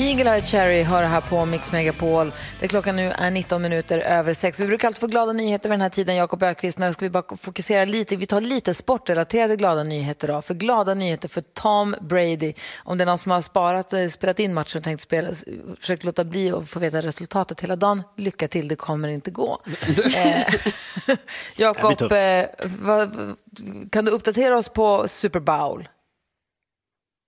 Eagle Eye Cherry hör här på Mix Megapol. Där klockan nu är 19 minuter över 6. Vi brukar alltid få glada nyheter vid den här tiden, Jakob Ökvist. Men ska vi bara fokusera lite, vi tar lite sportrelaterade glada nyheter då. För glada nyheter för Tom Brady. Om det är någon som har sparat, eh, spelat in matchen och tänkt spela, försökt låta bli att få veta resultatet hela dagen. Lycka till, det kommer inte gå. eh, Jakob, eh, kan du uppdatera oss på Super Bowl?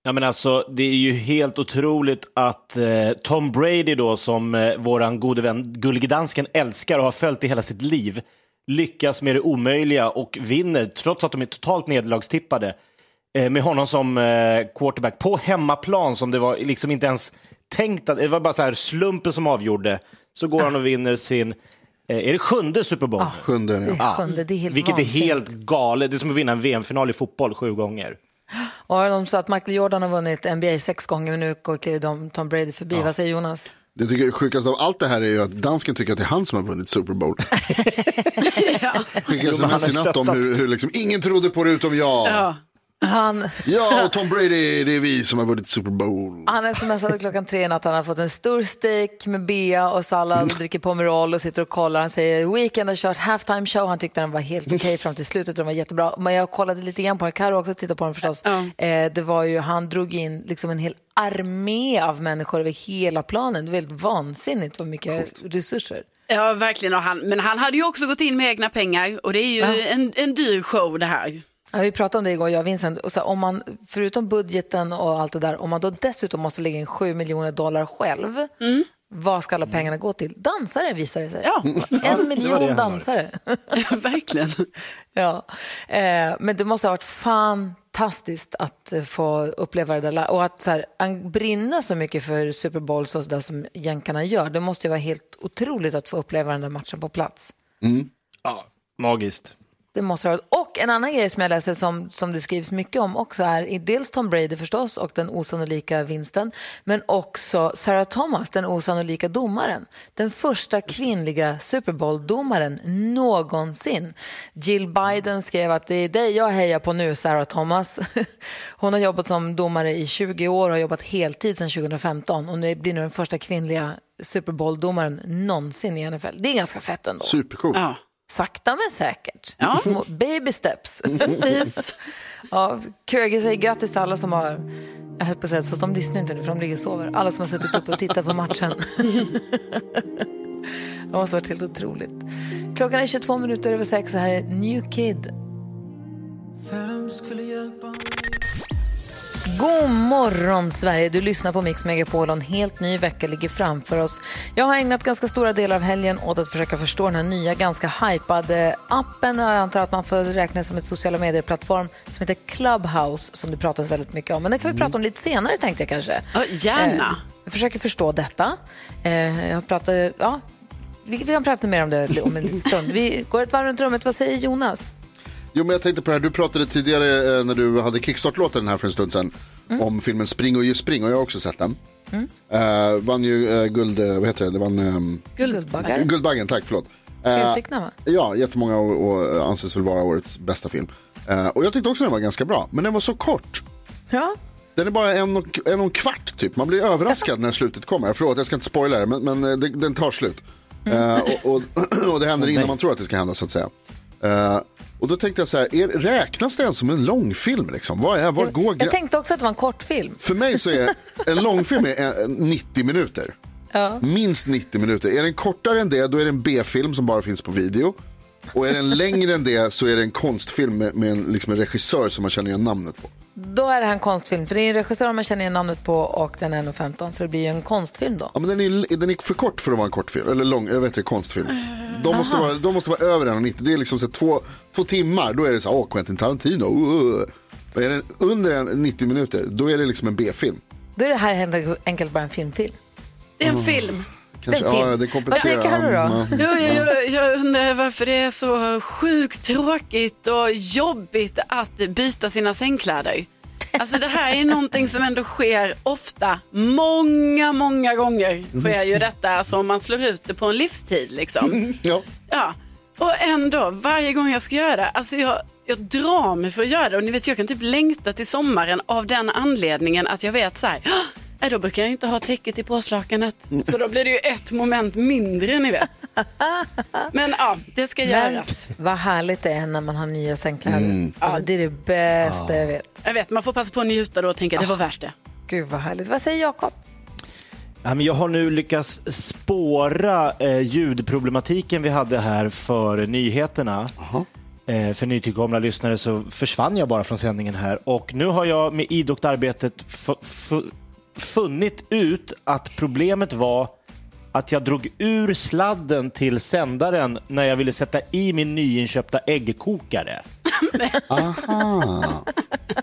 Ja, men alltså, det är ju helt otroligt att eh, Tom Brady, då, som eh, vår gode vän Gullige Dansken älskar och har följt i hela sitt liv, lyckas med det omöjliga och vinner, trots att de är totalt nederlagstippade, eh, med honom som eh, quarterback på hemmaplan, som det var liksom inte ens tänkt att, det var bara så här slumpen som avgjorde, så går han och vinner sin eh, är det sjunde Super Bowl? Ah, sjunde, är sjunde, det är helt Vilket vansinnigt. är helt galet. Det är som att vinna en VM-final i fotboll sju gånger. Och de sa att Michael Jordan har vunnit NBA sex gånger, men nu går Tom Brady förbi. Ja. Vad säger Jonas? Det tycker jag sjukaste av allt det här är ju att dansken tycker att det är han som har vunnit Super Bowl. ja. Skickade sms i natt om hur, hur liksom, ingen trodde på det utom jag. Ja. Han... Ja, och Tom Brady, det är vi som har vunnit Super Bowl. Han smsade klockan tre natt, han har fått en stor steak med bea och sallad och dricker Pomerol och sitter och kollar. Han säger Weekend har kört halftime show, han tyckte den var helt okej okay fram till slutet den var jättebra. Men jag kollade lite grann på den, Carro också tittade på den förstås. Mm. Eh, det var ju, han drog in liksom en hel armé av människor över hela planen. Det var helt vansinnigt vad mycket Coolt. resurser. Ja, verkligen. Han, men han hade ju också gått in med egna pengar och det är ju ja. en, en dyr show det här. Ja, vi pratade om det igår, jag och Vincent. Och så, om man, förutom budgeten och allt det där, om man då dessutom måste lägga in 7 miljoner dollar själv, mm. vad ska alla pengarna gå till? Dansare visar det sig. Ja. En miljon det det dansare. verkligen. ja. Eh, men det måste ha varit fantastiskt att eh, få uppleva det där. Och att så här, brinna så mycket för Super Bowl så där som jänkarna gör, det måste ju vara helt otroligt att få uppleva den där matchen på plats. Mm. Ja, magiskt. Det måste ha Och en annan grej som jag läser som, som det skrivs mycket om också är dels Tom Brady förstås och den osannolika vinsten, men också Sarah Thomas, den osannolika domaren. Den första kvinnliga Super Bowl-domaren någonsin. Jill Biden skrev att det är dig jag hejar på nu, Sarah Thomas. Hon har jobbat som domare i 20 år och har jobbat heltid sedan 2015 och nu blir nu den första kvinnliga Super Bowl-domaren någonsin i NFL. Det är ganska fett ändå. Supercoolt. Ja sakta men säkert. Ja. Små baby steps. Precis. ja, Köge säger grattis till alla som har, jag höll på att säga, fast de lyssnar inte nu för de ligger och sover. Alla som har suttit uppe och tittat på matchen. det måste ha varit helt otroligt. Klockan är 22 minuter över sex. här är New Kid. Vem skulle hjälpa God morgon Sverige, du lyssnar på Mix Megapol och en helt ny vecka ligger framför oss. Jag har ägnat ganska stora delar av helgen åt att försöka förstå den här nya ganska hypade appen. Jag antar att man får räkna som ett sociala medieplattform som heter Clubhouse som det pratas väldigt mycket om. Men det kan vi prata om lite senare tänkte jag kanske. Ja, gärna. Eh, jag försöker förstå detta. Eh, jag pratar, ja, vi, vi kan prata mer om det om en liten stund. Vi går ett varv runt rummet. Vad säger Jonas? Jo, men jag tänkte på det här, du pratade tidigare eh, när du hade kickstart-låten här för en stund sedan mm. om filmen Spring och ge spring och jag har också sett den. Mm. Uh, vann ju uh, guld, uh, vad heter det, det vann um, Guldbaggen. Guldbaggen, tack, förlåt. Tre stycken va? Ja, jättemånga och, och anses väl vara årets bästa film. och jag tyckte också den var ganska bra, men den var så kort. Ja. Den är bara en och, en och en kvart typ, man blir överraskad när slutet kommer. Förlåt, jag ska inte spoila det, men, men det, den tar slut. Mm. och, och, och, det händer innan man tror att det ska hända så att säga. Och då tänkte jag så här, är, räknas det ens som en långfilm? Liksom? Var är, var jag, går jag tänkte också att det var en kortfilm. För mig så är en långfilm är 90 minuter. Ja. Minst 90 minuter. Är den kortare än det, då är det en B-film som bara finns på video. Och är den längre än det så är det en konstfilm med, med en, liksom en regissör som man känner igen namnet på. Då är det här en konstfilm, för det är en regissör man känner igen namnet på och den är 1.15 så det blir ju en konstfilm då. Ja men den är, den är för kort för att vara en kortfilm, eller lång, jag vet inte, konstfilm. De måste, vara, de måste vara över 1,90, det är liksom så två, två timmar, då är det så åh Quentin Tarantino, uh. är den under 90 minuter, då är det liksom en B-film. Då är det här helt enkelt bara en filmfilm. Det är en mm. film. Kanske, Den ja, det Vad kompenserar. säger Carro då? Mm, Jag, jag, jag undrar varför det är så sjukt tråkigt och jobbigt att byta sina sängkläder. Alltså det här är någonting som ändå sker ofta. Många, många gånger sker ju detta. Alltså om man slår ut det på en livstid liksom. Ja. Ja. Och ändå, varje gång jag ska göra det, alltså jag, jag drar mig för att göra det. Och ni vet, jag kan typ längta till sommaren av den anledningen att jag vet så här, "Åh, nej, då brukar jag inte ha täcket i påslakanet. Så då blir det ju ett moment mindre, ni vet. Men ja, det ska Men göras. vad härligt det är när man har nya sängkläder. Alltså, det är det bästa jag vet. Jag vet, man får passa på att njuta då och tänka det var värt det. Gud vad härligt. Vad säger Jakob? Ja, men jag har nu lyckats spåra eh, ljudproblematiken vi hade här för nyheterna. Eh, för nytillkomna lyssnare så försvann jag bara från sändningen här och nu har jag med idogt arbetet f- f- funnit ut att problemet var att jag drog ur sladden till sändaren när jag ville sätta i min nyinköpta äggkokare.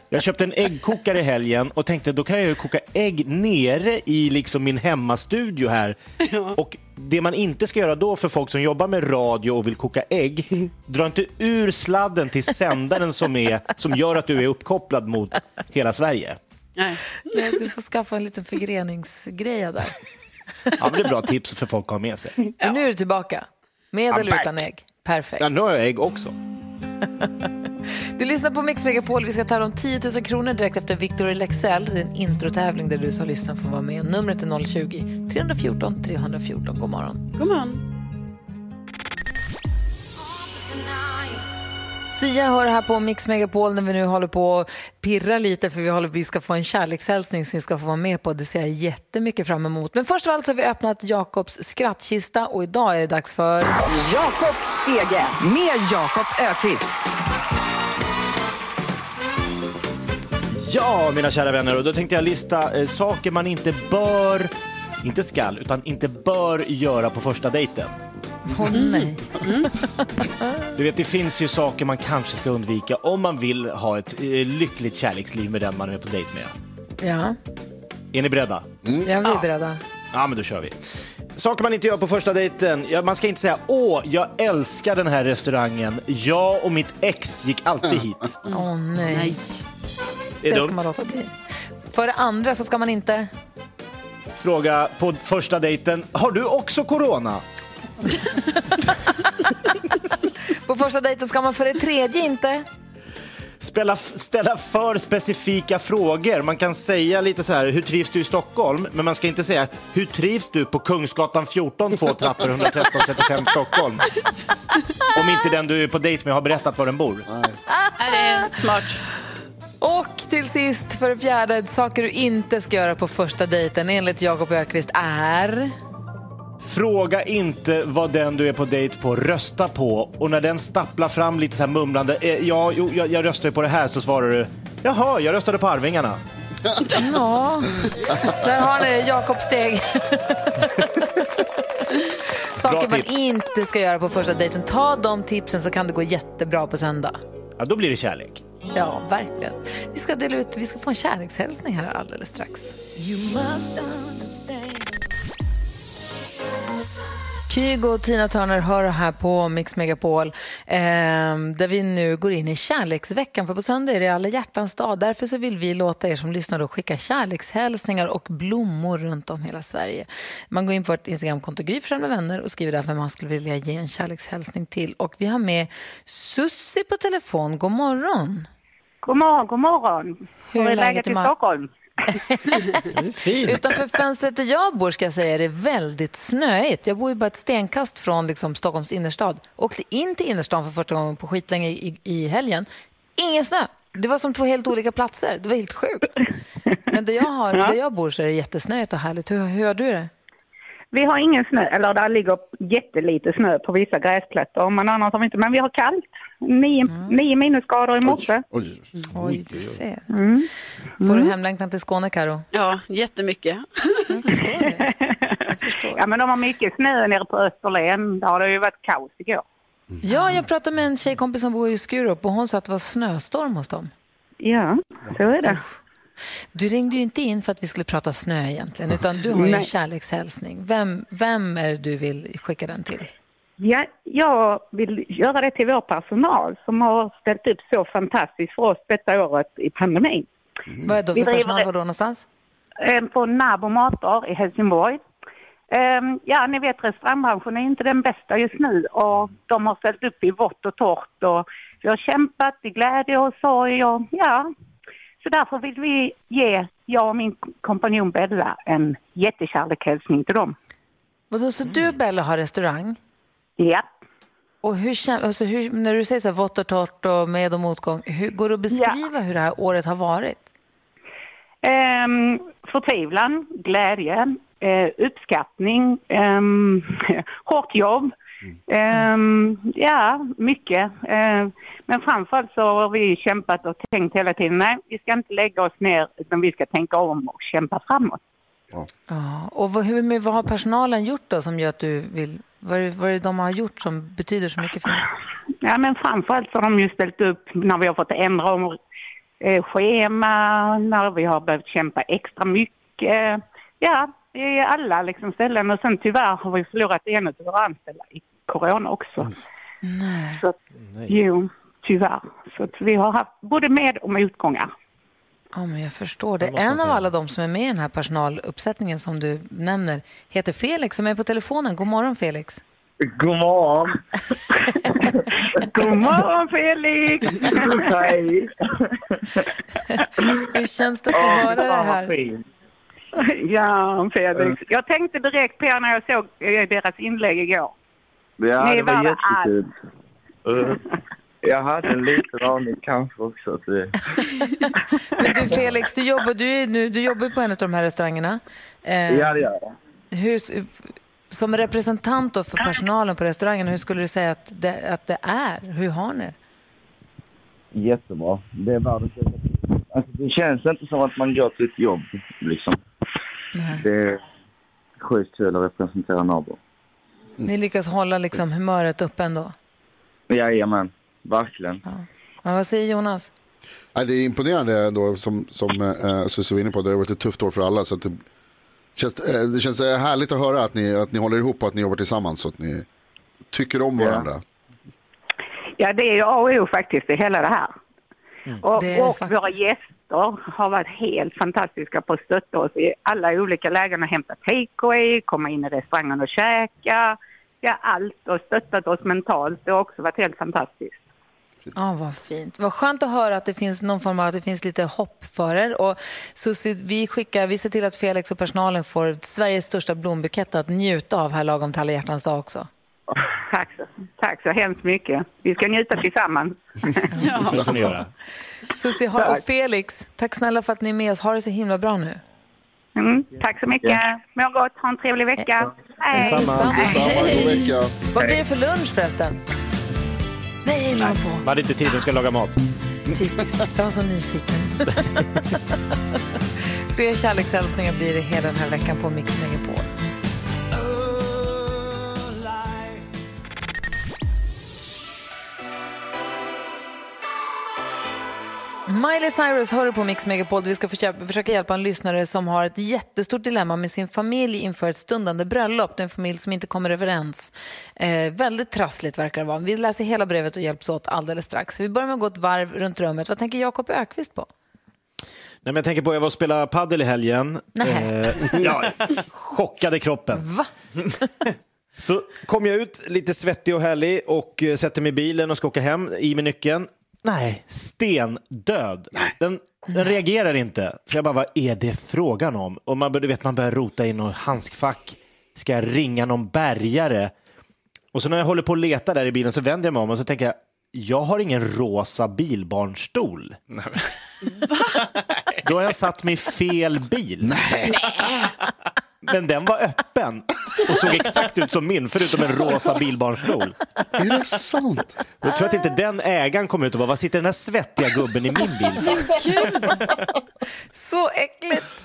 Jag köpte en äggkokare i helgen och tänkte då kan jag ju koka ägg nere i liksom min hemmastudio här. Och det man inte ska göra då för folk som jobbar med radio och vill koka ägg, dra inte ur sladden till sändaren som, är, som gör att du är uppkopplad mot hela Sverige. Nej. Nej, Du får skaffa en liten förgreningsgrej där. Ja, men det är bra tips för folk att ha med sig. Men nu är du tillbaka. Med I'm eller back. utan ägg. Perfekt. Ja, nu har jag ägg också. Du lyssnar på Mix Megapol. Vi ska tävla om 10 000 kronor direkt efter Victor Lexell. Det är en introtävling där du som lyssnar får vara med. Numret är 020-314 314. God morgon. God morgon. Sia hör här på Mix Megapol när vi nu håller på att pirra lite för vi, håller, vi ska få en kärlekshälsning som ni ska få vara med på. Det ser jag jättemycket fram emot. Men först av allt så har vi öppnat Jakobs skrattkista och idag är det dags för... Jakob Stege med Jakob Ökvist. Ja, mina kära vänner, och då tänkte jag lista eh, saker man inte bör, inte skall, utan inte bör göra på första dejten. Åh nej. Du vet, det finns ju saker man kanske ska undvika om man vill ha ett eh, lyckligt kärleksliv med den man är på dejt med. Ja, Är ni beredda? ja vi är beredda. Ja, men då kör vi. Saker man inte gör på första dejten. Ja, man ska inte säga åh, jag älskar den här restaurangen. Jag och mitt ex gick alltid hit. Åh nej. Nej. Det är Det ska man dumt. låta bli. För det andra så ska man inte... Fråga på första dejten. Har du också corona? På första dejten ska man för det tredje inte... Spela, ställa för specifika frågor. Man kan säga lite så här, hur trivs du i Stockholm? Men man ska inte säga, hur trivs du på Kungsgatan 14, två trappor, 113, 35 Stockholm? Om inte den du är på dejt med har berättat var den bor. Är det är smart? Och till sist, för det fjärde, saker du inte ska göra på första dejten enligt Jakob Ökvist är... Fråga inte vad den du är på dejt på röstar på och när den stapplar fram lite så här mumlande, eh, ja, jo, jag, jag röstar ju på det här, så svarar du, jaha, jag röstade på Arvingarna. Ja, där har ni Jakob Steg. Saker man tips. inte ska göra på första dejten. Ta de tipsen så kan det gå jättebra på söndag. Ja, då blir det kärlek. Ja, verkligen. Vi ska dela ut, vi ska få en kärlekshälsning här alldeles strax. Kygo och Tina Turner hör här på Mix Megapol eh, där vi nu går in i kärleksveckan. För på söndag är det alla hjärtans dag. Därför så vill vi låta er som lyssnar då skicka kärlekshälsningar och blommor runt om hela Sverige. Man går in på vårt Instagramkonto Gry Forssell med vänner och skriver där vem man skulle vilja ge en kärlekshälsning till. Och vi har med Sussi på telefon. God morgon! God morgon, god morgon. Hur är läget i i Mar- Stockholm? Utanför fönstret där jag bor ska jag säga är det väldigt snöigt. Jag bor ju bara ett stenkast från liksom, Stockholms innerstad. Åkte in till innerstan för första gången på skitlänge i, i helgen. Ingen snö. Det var som två helt olika platser. Det var helt sjukt. Men där jag, har, där jag bor så är det jättesnöigt och härligt. Hur, hur har du det? Vi har ingen snö, eller där ligger jättelite snö på vissa gräsplättor, men annars har vi inte. Men vi har kallt. Nio, nio minusgrader i morse. Oj, Oj, du ser. Får du hemlängtan till Skåne, Karo? Ja, jättemycket. Ja, men de har mycket snö nere på Österlen. Där har det ju varit kaos igår. Ja, jag pratade med en tjejkompis som bor i Skurup och hon sa att det var snöstorm hos dem. Ja, så är det. Du ringde ju inte in för att vi skulle prata snö egentligen, utan du har ju en kärlekshälsning. Vem, vem är det du vill skicka den till? Ja, jag vill göra det till vår personal som har ställt upp så fantastiskt för oss detta året i pandemin. Vad är det för personal? Var då någonstans? Eh, På Nabo Matar i Helsingborg. Eh, Ja, ni vet restaurangbranschen är inte den bästa just nu och de har ställt upp i vått och torrt och vi har kämpat i glädje och sorg och ja. Så därför vill vi ge, jag och min kompanjon Bella, en jättekärlekshälsning till dem. Så du och Bella har restaurang? Ja. Och hur, alltså hur, när du säger så här vått och torrt och med och motgång, hur, går det att beskriva hur det här året har varit? Ehm, förtvivlan, glädje, eh, uppskattning, ehm, hårt jobb. Ehm, ja, mycket. Ehm, men framförallt så har vi kämpat och tänkt hela tiden, nej, vi ska inte lägga oss ner utan vi ska tänka om och kämpa framåt. Ja, och vad, hur, vad har personalen gjort då som gör att du vill... Vad är, vad är det de har gjort som betyder så mycket för dig? Ja, men framförallt så har de ju ställt upp när vi har fått ändra om eh, schema, när vi har behövt kämpa extra mycket. Ja, i alla liksom ställen. Och sen tyvärr har vi förlorat en av våra anställda i corona också. Nej. Så, att, jo, tyvärr. Så vi har haft både med och motgångar. Ja, men jag förstår det. En av alla de som är med i den här personaluppsättningen som du nämner heter Felix som är på telefonen. God morgon Felix. God morgon! God morgon Felix! Hej! Hur känns det att få höra det här? ja, Felix. Jag tänkte direkt på er när jag såg eh, deras inlägg igår. Ja, Ni det var var jättekul. Jag hade en liten aning kanske också. Att det... Men du Felix, du jobbar, du är nu, du jobbar på en av de här restaurangerna. Eh, Ja, det gör jag. hur, som representant då för personalen på restaurangen, hur skulle du säga att det, att det är? Hur har ni? Jättebra. Det är världens. Alltså, det känns inte som att man går till ett jobb, liksom. Nej. Det är sjukt kul att representera Nabo. Ni lyckas hålla liksom humöret uppe ändå? Jajamän, verkligen. Ja, vad säger Jonas? Nej, det är imponerande ändå som, som eh, Susie var inne på. Det har varit ett tufft år för alla. Så att det, känns, eh, det känns eh, härligt att höra att ni, att ni håller ihop och att ni jobbar tillsammans. Så att ni tycker om Ja. varandra. Ja, det är ju A och O faktiskt i hela det här. Och, Det det och faktiskt. våra gäster har varit helt fantastiska på att stötta oss i alla olika lägen och hämta takeaway, komma in i restaurangen och käka. Ja, allt och stöttat oss mentalt. Det har också varit helt fantastiskt. Ja, vad fint. Vad skönt att höra att det finns någon form av att det finns lite hopp för er. Och Susie, vi, skickar, vi ser till att Felix och personalen får Sveriges största blombukett att njuta av här lagom till alla hjärtans dag också. Tack så, tack så hemskt mycket. Vi ska njuta tillsammans. Det får ni göra. Susie och Felix, tack snälla för att ni är med oss. Ha det så himla bra nu. Mm, tack så mycket. Må gott. Ha en trevlig vecka. Hej. Detsamma. Detsamma, god vecka. Vad blir det för lunch förresten? Nej, la på. Man hade inte tid att ska laga mat. Typiskt. Jag var så nyfiken. Fler kärlekshälsningar blir det hela den här veckan på Mix Megapol. Miley Cyrus hör på Mix Megapol. Vi ska försöka, hjälpa en lyssnare som har ett jättestort dilemma med sin familj inför ett stundande bröllop. Det är en familj som inte kommer överens. Eh, väldigt trassligt verkar det vara. Vi läser hela brevet och hjälps åt alldeles strax. Vi börjar med att gå ett varv runt rummet. Vad tänker Jakob Ökvist på? Nej, men jag tänker på, jag var och spelade paddel i helgen. Eh, ja, chockade kroppen. Va? Så kom jag ut lite svettig och härlig och eh, sätter mig i bilen och ska åka hem, i med nyckeln. Nej, stendöd. Den, den reagerar inte. Så jag bara, vad är det frågan om? Och man, du vet, man börjar rota i något handskfack. Ska jag ringa någon bärgare? Och så när jag håller på att leta där i bilen så vänder jag mig om och så tänker jag, jag har ingen rosa bilbarnstol. Då har jag satt mig i fel bil. Men den var öppen och såg exakt ut som min, förutom en rosa bilbarnstol. Är det sant? Jag tror att inte den ägaren kom ut och bara, vad sitter den här svettiga gubben i min bil för? Så äckligt.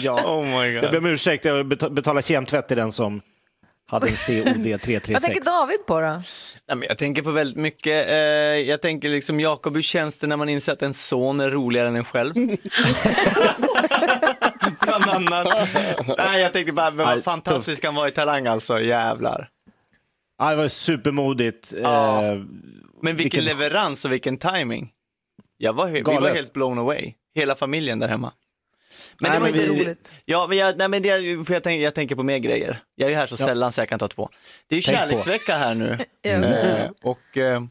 Ja. Oh my Så jag ber om ursäkt, jag bet- betalar kemtvätt till den som hade en COD 336. Vad tänker David på då? Nej, men jag tänker på väldigt mycket. Eh, jag tänker liksom, Jakob, hur känns det när man inser att en son är roligare än en själv? Bland annat. Nej, jag tänkte bara, men Nej, vad fantastisk han var i Talang alltså, jävlar. Ja, det var supermodigt. Ja. Eh, Men vilken, Vilken- leverans och vilken timing. Jag var, vi var helt blown away, hela familjen där hemma. Men Nej, det var men inte vi- roligt. Ja, men jag, nej, men det, för jag, tänker, jag tänker på mer grejer. Jag är ju här så Ja. sällan så jag kan ta två. Det är ju Tänk på. kärleksvecka här nu. Eh, och eh,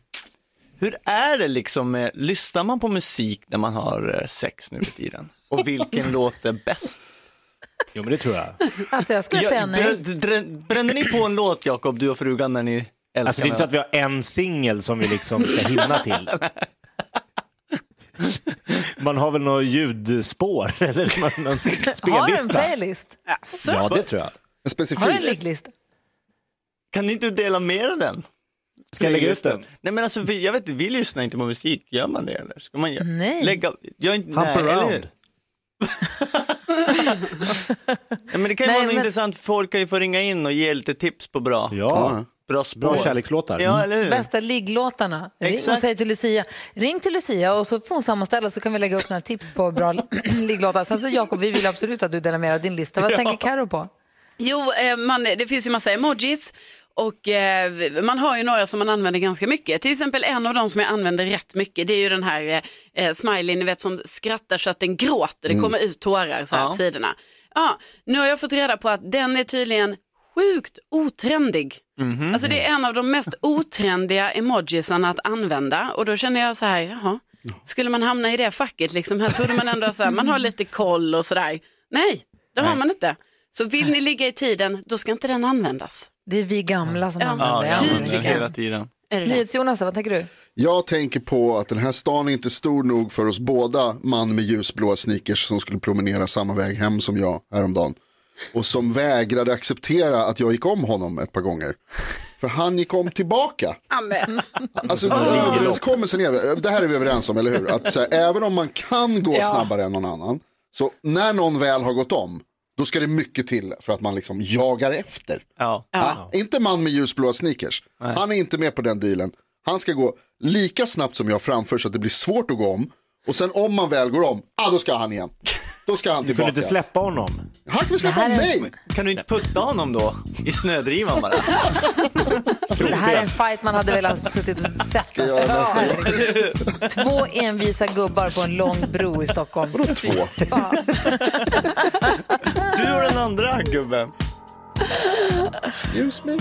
hur är det liksom, med, lyssnar man på musik när man har eh, sex nu för tiden? Och vilken låter bäst? Jo, men det tror jag. Alltså jag skulle säga nej. brä- brä- Brände ni på en låt, Jakob, du och frugan, när ni älskar Alltså, det är inte att vi har en singel som vi liksom ska hinna till. Man har väl något ljudspår eller man- någon Har du en spellista? playlist? Alltså, Ja, det tror jag. En Har du en specifik. ligglista? Kan ni inte dela med er av den? Ska jag lägga ut den? Nej men alltså, vi- jag vet inte, vi lyssnar inte på musik, gör man det eller? Ska man Nej. lägga, jag, är inte- Hump nej, eller around. hur? Ja, men det kan ju Nej, vara men- intressant, folk kan ju få ringa in och ge lite tips på bra, Ja, bra spår. bra kärlekslåtar. Ja, eller hur? Bästa ligglåtarna. Ring och säg till Lucia. Ring till Lucia och så får hon sammanställa så kan vi lägga upp några tips på bra ligglåtar. Sen så Jakob, vi vill absolut att du delar med dig av din lista. Vad tänker Karo på? Jo, eh, man, det finns ju massa emojis och eh, man har ju några som man använder ganska mycket. Till exempel en av dem som jag använder rätt mycket det är ju den här eh, eh, smileyn, ni vet som skrattar så att den gråter, det kommer ut tårar så här Ja. på sidorna. Ja, nu har jag fått reda på att den är tydligen sjukt otrendig. Alltså det är en av de mest otrendiga emojisarna att använda och då känner jag så här, jaha, skulle man hamna i det facket liksom, här trodde man ändå så här, man har lite koll och sådär. Nej, det har man inte. Så vill ni ligga i tiden, då ska inte den användas. Det är vi gamla som Ja. använder Ja, det. tydligen. hela tiden. Är det det? NyhetsJonas, vad tänker du? Jag tänker på att den här stan är inte stor nog för oss båda man med ljusblåa sneakers som skulle promenera samma väg hem som jag häromdagen. Och som vägrade acceptera att jag gick om honom ett par gånger. För han gick om tillbaka. Amen. Alltså överenskommelsen är, det här är vi överens om, eller hur? Att så här, även om man kan gå Ja. snabbare än någon annan, så när någon väl har gått om, då ska det mycket till för att man liksom jagar efter. Ja. Ah, inte man med ljusblåa sneakers. Han är inte med på den dealen. Han ska gå lika snabbt som jag framför så att det blir svårt att gå om. Och sen om man väl går om, ah, då ska han igen. Då ska han Du kunde tillbaka. inte släppa honom. Han kan väl släppa här är- mig? Kan du inte putta honom då? I snödrivan bara? Det här är en fight man hade velat suttit och sett. jag göra nästa gång? Två envisa gubbar på en lång bro i Stockholm. Två. Ja. Du och den andra gubben. Excuse me.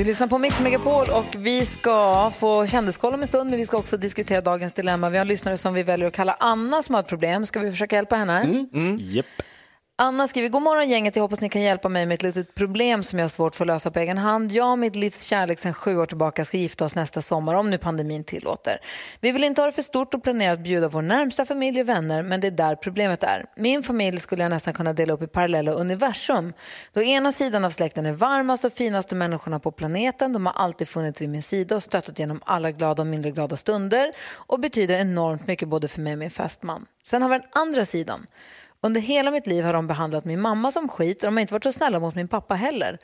Du lyssnar på Mix Megapol och vi ska få kändiskoll om en stund men vi ska också diskutera dagens dilemma. Vi har en lyssnare som vi väljer att kalla Anna som har ett problem. Ska vi försöka hjälpa henne? Japp. Anna skriver, god morgon gänget, jag hoppas ni kan hjälpa mig med ett litet problem som jag har svårt för att lösa på egen hand. Jag och mitt livs kärlek sedan sju år tillbaka ska gifta oss nästa sommar om nu pandemin tillåter. Vi vill inte ha det för stort och planerar att bjuda vår närmsta familj och vänner men det är där problemet är. Min familj skulle jag nästan kunna dela upp i parallella universum. Då ena sidan av släkten är varmast och finaste människorna på planeten. De har alltid funnits vid min sida och stöttat genom alla glada och mindre glada stunder och betyder enormt mycket både för mig och min fästman. Sen har vi den andra sidan. Under hela mitt liv har de behandlat min mamma som skit och de har inte varit så snälla mot min pappa heller.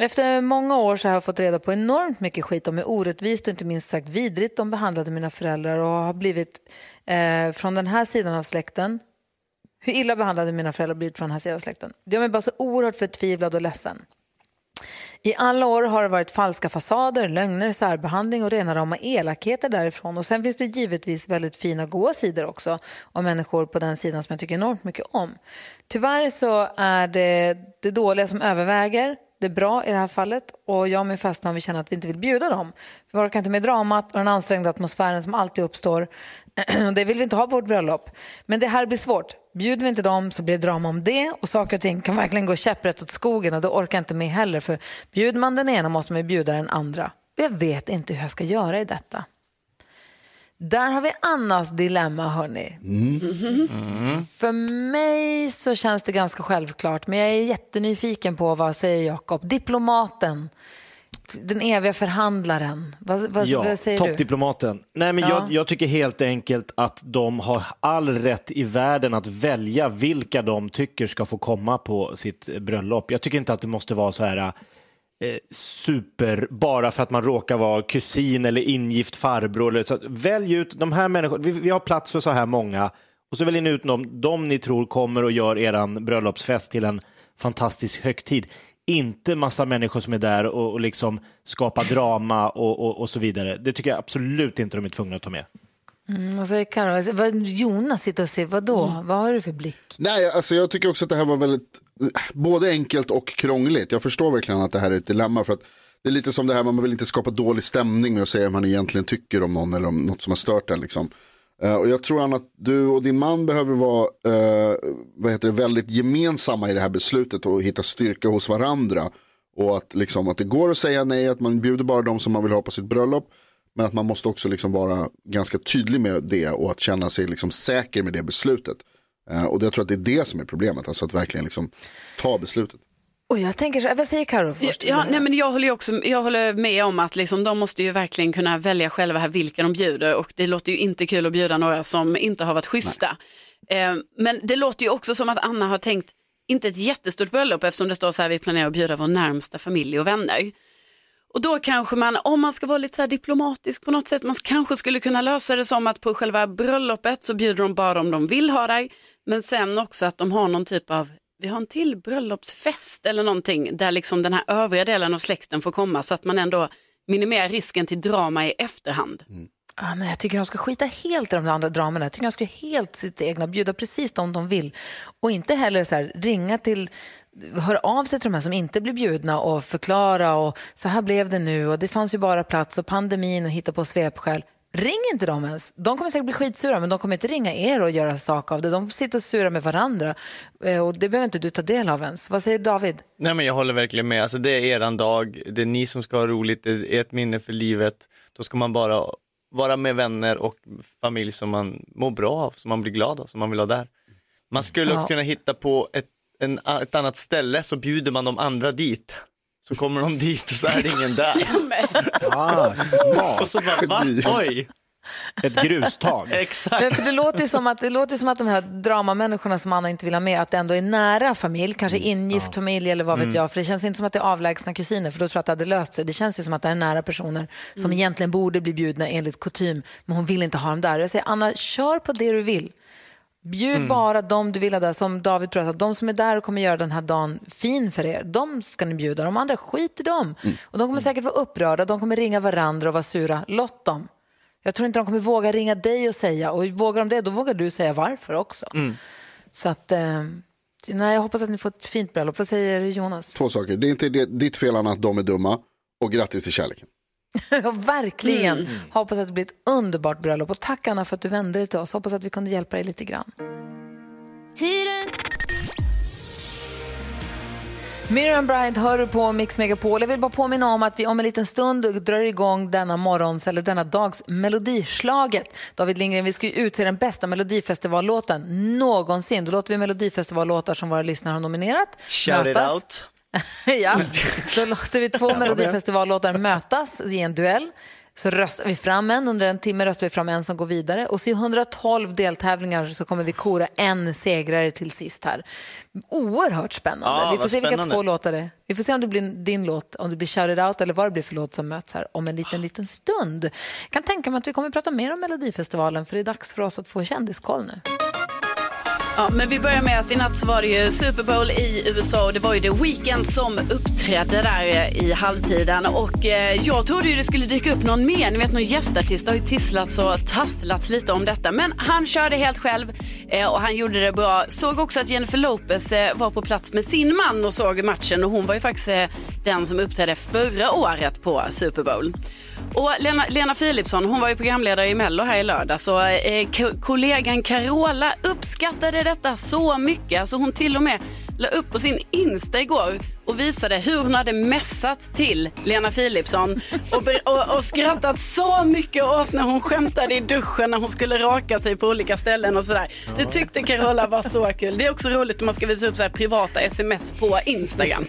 Efter många år så har jag fått reda på enormt mycket skit om hur orättvist och inte minst sagt vidrigt de behandlade mina föräldrar och har blivit eh, från den här sidan av släkten hur illa behandlade mina föräldrar blivit från den här sidan av släkten. Det gör mig bara så oerhört förtvivlad och ledsen. I alla år har det varit falska fasader, lögner, särbehandling och rena rama elakheter därifrån. Och sen finns det givetvis väldigt fina goda sidor också och människor på den sidan som jag tycker enormt mycket om. Tyvärr så är det det dåliga som överväger det är bra i det här fallet och jag och min fästman vi känner att vi inte vill bjuda dem. Vi orkar inte med dramat och den ansträngda atmosfären som alltid uppstår. det vill vi inte ha på vårt bröllop. Men det här blir svårt. Bjuder vi inte dem så blir det drama om det och saker och ting kan verkligen gå käpprätt åt skogen och det orkar jag inte med heller för bjuder man den ena måste man ju bjuda den andra. Och jag vet inte hur jag ska göra i detta. Där har vi Annas dilemma, hörni. För mig så känns det ganska självklart, men jag är jättenyfiken på vad säger Jakob, diplomaten. den eviga förhandlaren. Vad, vad, Ja, vad säger du? toppdiplomaten. Nej, men Ja. jag, jag tycker helt enkelt att de har all rätt i världen att välja vilka de tycker ska få komma på sitt bröllop. Jag tycker inte att det måste vara så här Eh, super, bara för att man råkar vara kusin eller ingift farbror. Eller så. Välj ut de här människorna, vi, vi har plats för så här många och så väljer ni ut dem de ni tror kommer och gör eran bröllopsfest till en fantastisk högtid. Inte massa människor som är där och, och liksom skapar drama och, och, och så vidare. Det tycker jag absolut inte de är tvungna att ta med. Mm, vad säger Karo? Vad- Jonas sitter och säger, vadå? Mm. Vad har du för blick? Nej, alltså jag tycker också att det här var väldigt, både enkelt och krångligt. Jag förstår verkligen att det här är ett dilemma för att det är lite som det här, man vill inte skapa dålig stämning med att säga vad man egentligen tycker om någon eller om något som har stört en. Liksom. Eh, och jag tror Anna, att du och din man behöver vara eh, vad heter det, väldigt gemensamma i det här beslutet och hitta styrka hos varandra. Och att, liksom, att det går att säga nej, att man bjuder bara de som man vill ha på sitt bröllop. Men att man måste också liksom vara ganska tydlig med det och att känna sig liksom säker med det beslutet. Eh, och jag tror att det är det som är problemet, alltså att verkligen liksom ta beslutet. Och jag tänker så vad säger Karo först? Ja, nej, men jag, håller ju också, jag håller med om att liksom, de måste ju verkligen kunna välja själva här vilka de bjuder och det låter ju inte kul att bjuda några som inte har varit schyssta. Eh, men det låter ju också som att Anna har tänkt, inte ett jättestort bröllop eftersom det står så här, vi planerar att bjuda vår närmsta familj och vänner. Och då kanske man, om man ska vara lite så här diplomatisk på något sätt, man kanske skulle kunna lösa det som att på själva bröllopet så bjuder de bara om de vill ha dig, men sen också att de har någon typ av, vi har en till bröllopsfest eller någonting där liksom den här övriga delen av släkten får komma så att man ändå minimerar risken till drama i efterhand. Ah, nej, jag tycker de ska skita helt i de andra dramerna. Jag tycker de ska helt sitt egna, bjuda precis de de vill. Och inte heller så här, ringa till, höra av sig till de här som inte blir bjudna och förklara och så här blev det nu och det fanns ju bara plats och pandemin och hitta på svepskäl. Ring inte dem ens. De kommer säkert bli skitsura men de kommer inte ringa er och göra sak av det. De sitter och surar med varandra Eh, och det behöver inte du ta del av ens. Vad säger David? Nej men jag håller verkligen med, alltså det är eran dag, det är ni som ska ha roligt, det är ett minne för livet. Då ska man bara vara med vänner och familj som man mår bra av, som man blir glad av, som man vill ha där. Man skulle Ja. också kunna hitta på ett, en, ett annat ställe så bjuder man de andra dit. Så kommer de dit och så är det ingen där. Ah, smart. Och så bara, va? Oj! Ett grustag. Exakt. Men för det låter ju som att, det låter som att de här dramamänniskorna som Anna inte vill ha med, att det ändå är nära familj, kanske ingift familj eller vad vet jag. För det känns inte som att det är avlägsna kusiner, för då tror jag att det hade löst sig. Det känns ju som att det är nära personer som egentligen borde bli bjudna enligt kutym, men hon vill inte ha dem där. Jag säger Anna, kör på det du vill. Bjud bara de du vill ha där, som David tror att de som är där och kommer göra den här dagen fin för er, de ska ni bjuda. De andra, skit i dem. Och de kommer säkert vara upprörda, de kommer ringa varandra och vara sura. Låt dem. Jag tror inte de kommer våga ringa dig och säga, och vågar de det, då vågar du säga varför också. Så att, eh, nej, jag hoppas att ni får ett fint bröllop. Vad säger Jonas? Två saker, det är inte ditt fel Anna att de är dumma och grattis till kärleken. Verkligen. Hoppas att det blir ett underbart bröllop. Och tack Anna för att du vände dig till oss. Hoppas att vi kunde hjälpa dig lite grann. Miriam Bryant hör du på Mix Megapol. Jag vill bara påminna om att vi om en liten stund drar igång denna morgons eller denna dags melodislaget. David Lindgren, vi ska ju utse den bästa melodifestivallåten någonsin. Då låter vi melodifestivallåtar som våra lyssnare har nominerat. Shout it mötas. out. ja, så låter vi två melodifestivallåtar mötas i en duell. Så röstar vi fram en, under en timme röstar vi fram en som går vidare. Och så i 112 deltävlingar så kommer vi kora en segrare till sist här. Oerhört spännande. Ja, vi får se vilka spännande. två låtar det är. Vi får se om det blir din låt, om det blir Shout It Out eller vad det blir för låt som möts här om en liten, liten stund. Jag kan tänka mig att vi kommer prata mer om Melodifestivalen för det är dags för oss att få kändiskoll nu. Ja, men vi börjar med att i natt så var det ju Super Bowl i USA och det var ju The Weeknd som uppträdde där eh, i halvtiden och eh, jag trodde ju det skulle dyka upp någon mer, ni vet någon gästartist det har ju tisslats och tasslats lite om detta men han körde helt själv eh, och han gjorde det bra. Såg också att Jennifer Lopez eh, var på plats med sin man och såg matchen och hon var ju faktiskt eh, den som uppträdde förra året på Super Bowl. Och Lena, Lena Philipsson, hon var ju programledare i Mello här i lördag så eh, kollegan Carola uppskattade detta så mycket. Alltså hon till och med la upp på sin Insta igår och visade hur hon hade mässat till Lena Philipsson och, och, och skrattat så mycket åt när hon skämtade i duschen när hon skulle raka sig på olika ställen och sådär. Det tyckte Carola var så kul. Det är också roligt när man ska visa upp så här privata sms på Instagram.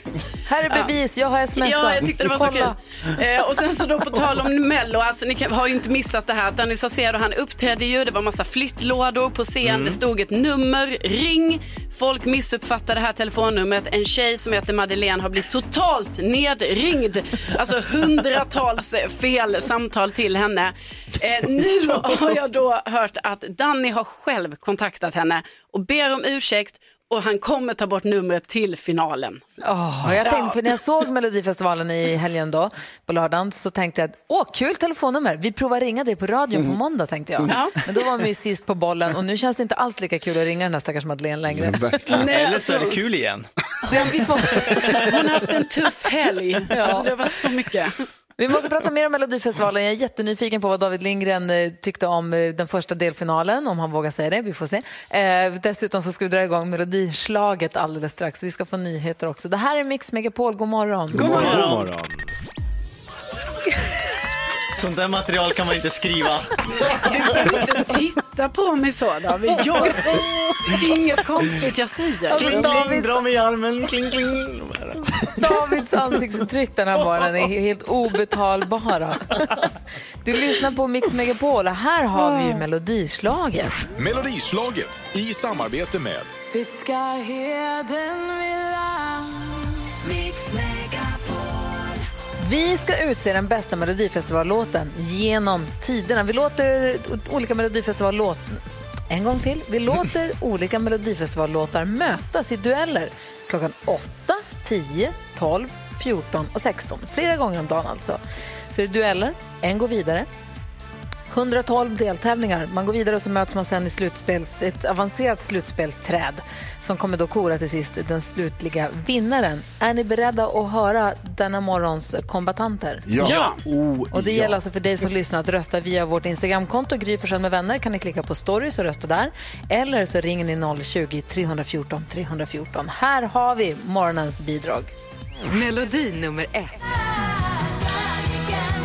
Här är bevis, jag har smsat. Ja, jag tyckte det var så Kolla. kul. Eh, och sen så då på tal om Mello, alltså ni kan, har ju inte missat det här att Danny Saucedo han uppträdde ju, det var massa flyttlådor på scen, Mm. det stod ett nummer, ring. Folk missuppfattade det här telefonnumret. En tjej som heter Madeleine har blivit totalt nedringd. Alltså hundratals fel samtal till henne. Eh, nu har jag då hört att Danny har själv kontaktat henne och ber om ursäkt och han kommer ta bort numret till finalen. Åh, jag tänkte, för när jag såg Melodifestivalen i helgen då, på lördagen, så tänkte jag, åh kul telefonnummer, vi provar ringa dig på radion på måndag tänkte jag. Ja. Men då var man ju sist på bollen och nu känns det inte alls lika kul att ringa den här stackars Madeleine längre. Nej, Eller så är det alltså- kul igen. Ja, vi, får, Hon har haft en tuff helg. Alltså, det har varit så mycket. Vi måste prata mer om Melodifestivalen. Jag är jättenyfiken på vad David Lindgren eh, tyckte om eh, den första delfinalen, om han vågar säga det. Vi får se. Eh, dessutom så ska vi dra igång Melodislaget alldeles strax. Vi ska få nyheter också. Det här är Mix Megapol. God morgon. God morgon. Sånt där material kan man inte skriva. Du behöver inte titta på mig så David. Jag, det är inget konstigt jag säger. Kling, kling, dra mig i armen, kling, kling. Davids ansiktsuttryck den här morgonen är helt obetalbara. Du lyssnar på Mix Megapol och här har vi ju Melodislaget. Melodislaget i samarbete med Vi ska utse den bästa Melodifestivallåten genom tiderna. Vi låter olika Melodifestivallåt... En gång till. Vi låter olika Melodifestivallåtar mötas i dueller klockan 8, 10, 12, 14 och 16. Flera gånger om dagen alltså. Så är det dueller. En går vidare. 112 deltävlingar. Man går vidare och så möts man sen i slutspels, ett avancerat slutspelsträd som kommer då kora till sist den slutliga vinnaren. Är ni beredda att höra denna morgons kombatanter? Ja. Ja. Och det gäller alltså för dig som lyssnar att rösta via vårt Instagramkonto Gry med vänner. kan ni klicka på stories och rösta där. Eller så ringer ni 020-314 314. Här har vi morgonens bidrag. Melodi nummer ett.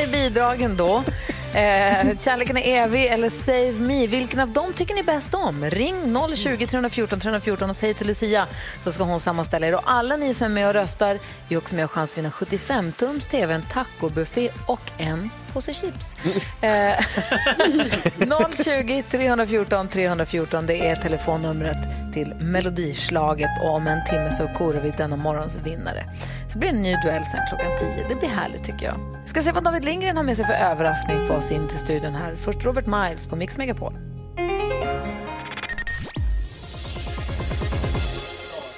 Ni bidragen då. Eh, kärleken är evig eller Save Me. Vilken av dem tycker ni bäst om? Ring 020 314 314 och säg till Lucia så ska hon sammanställa er. Och alla ni som är med och röstar är också med och chans att vinna 75-tums tv, en tacobuffé och en påse chips. 020 314 314 det är telefonnumret till Melodislaget och om en timme så korar vi denna morgons vinnare. Så blir det en ny duell sen klockan 10. Det blir härligt tycker jag. Ska se vad David Lindgren har med sig för överraskning för oss in till studion här. Först Robert Miles på Mix Megapol.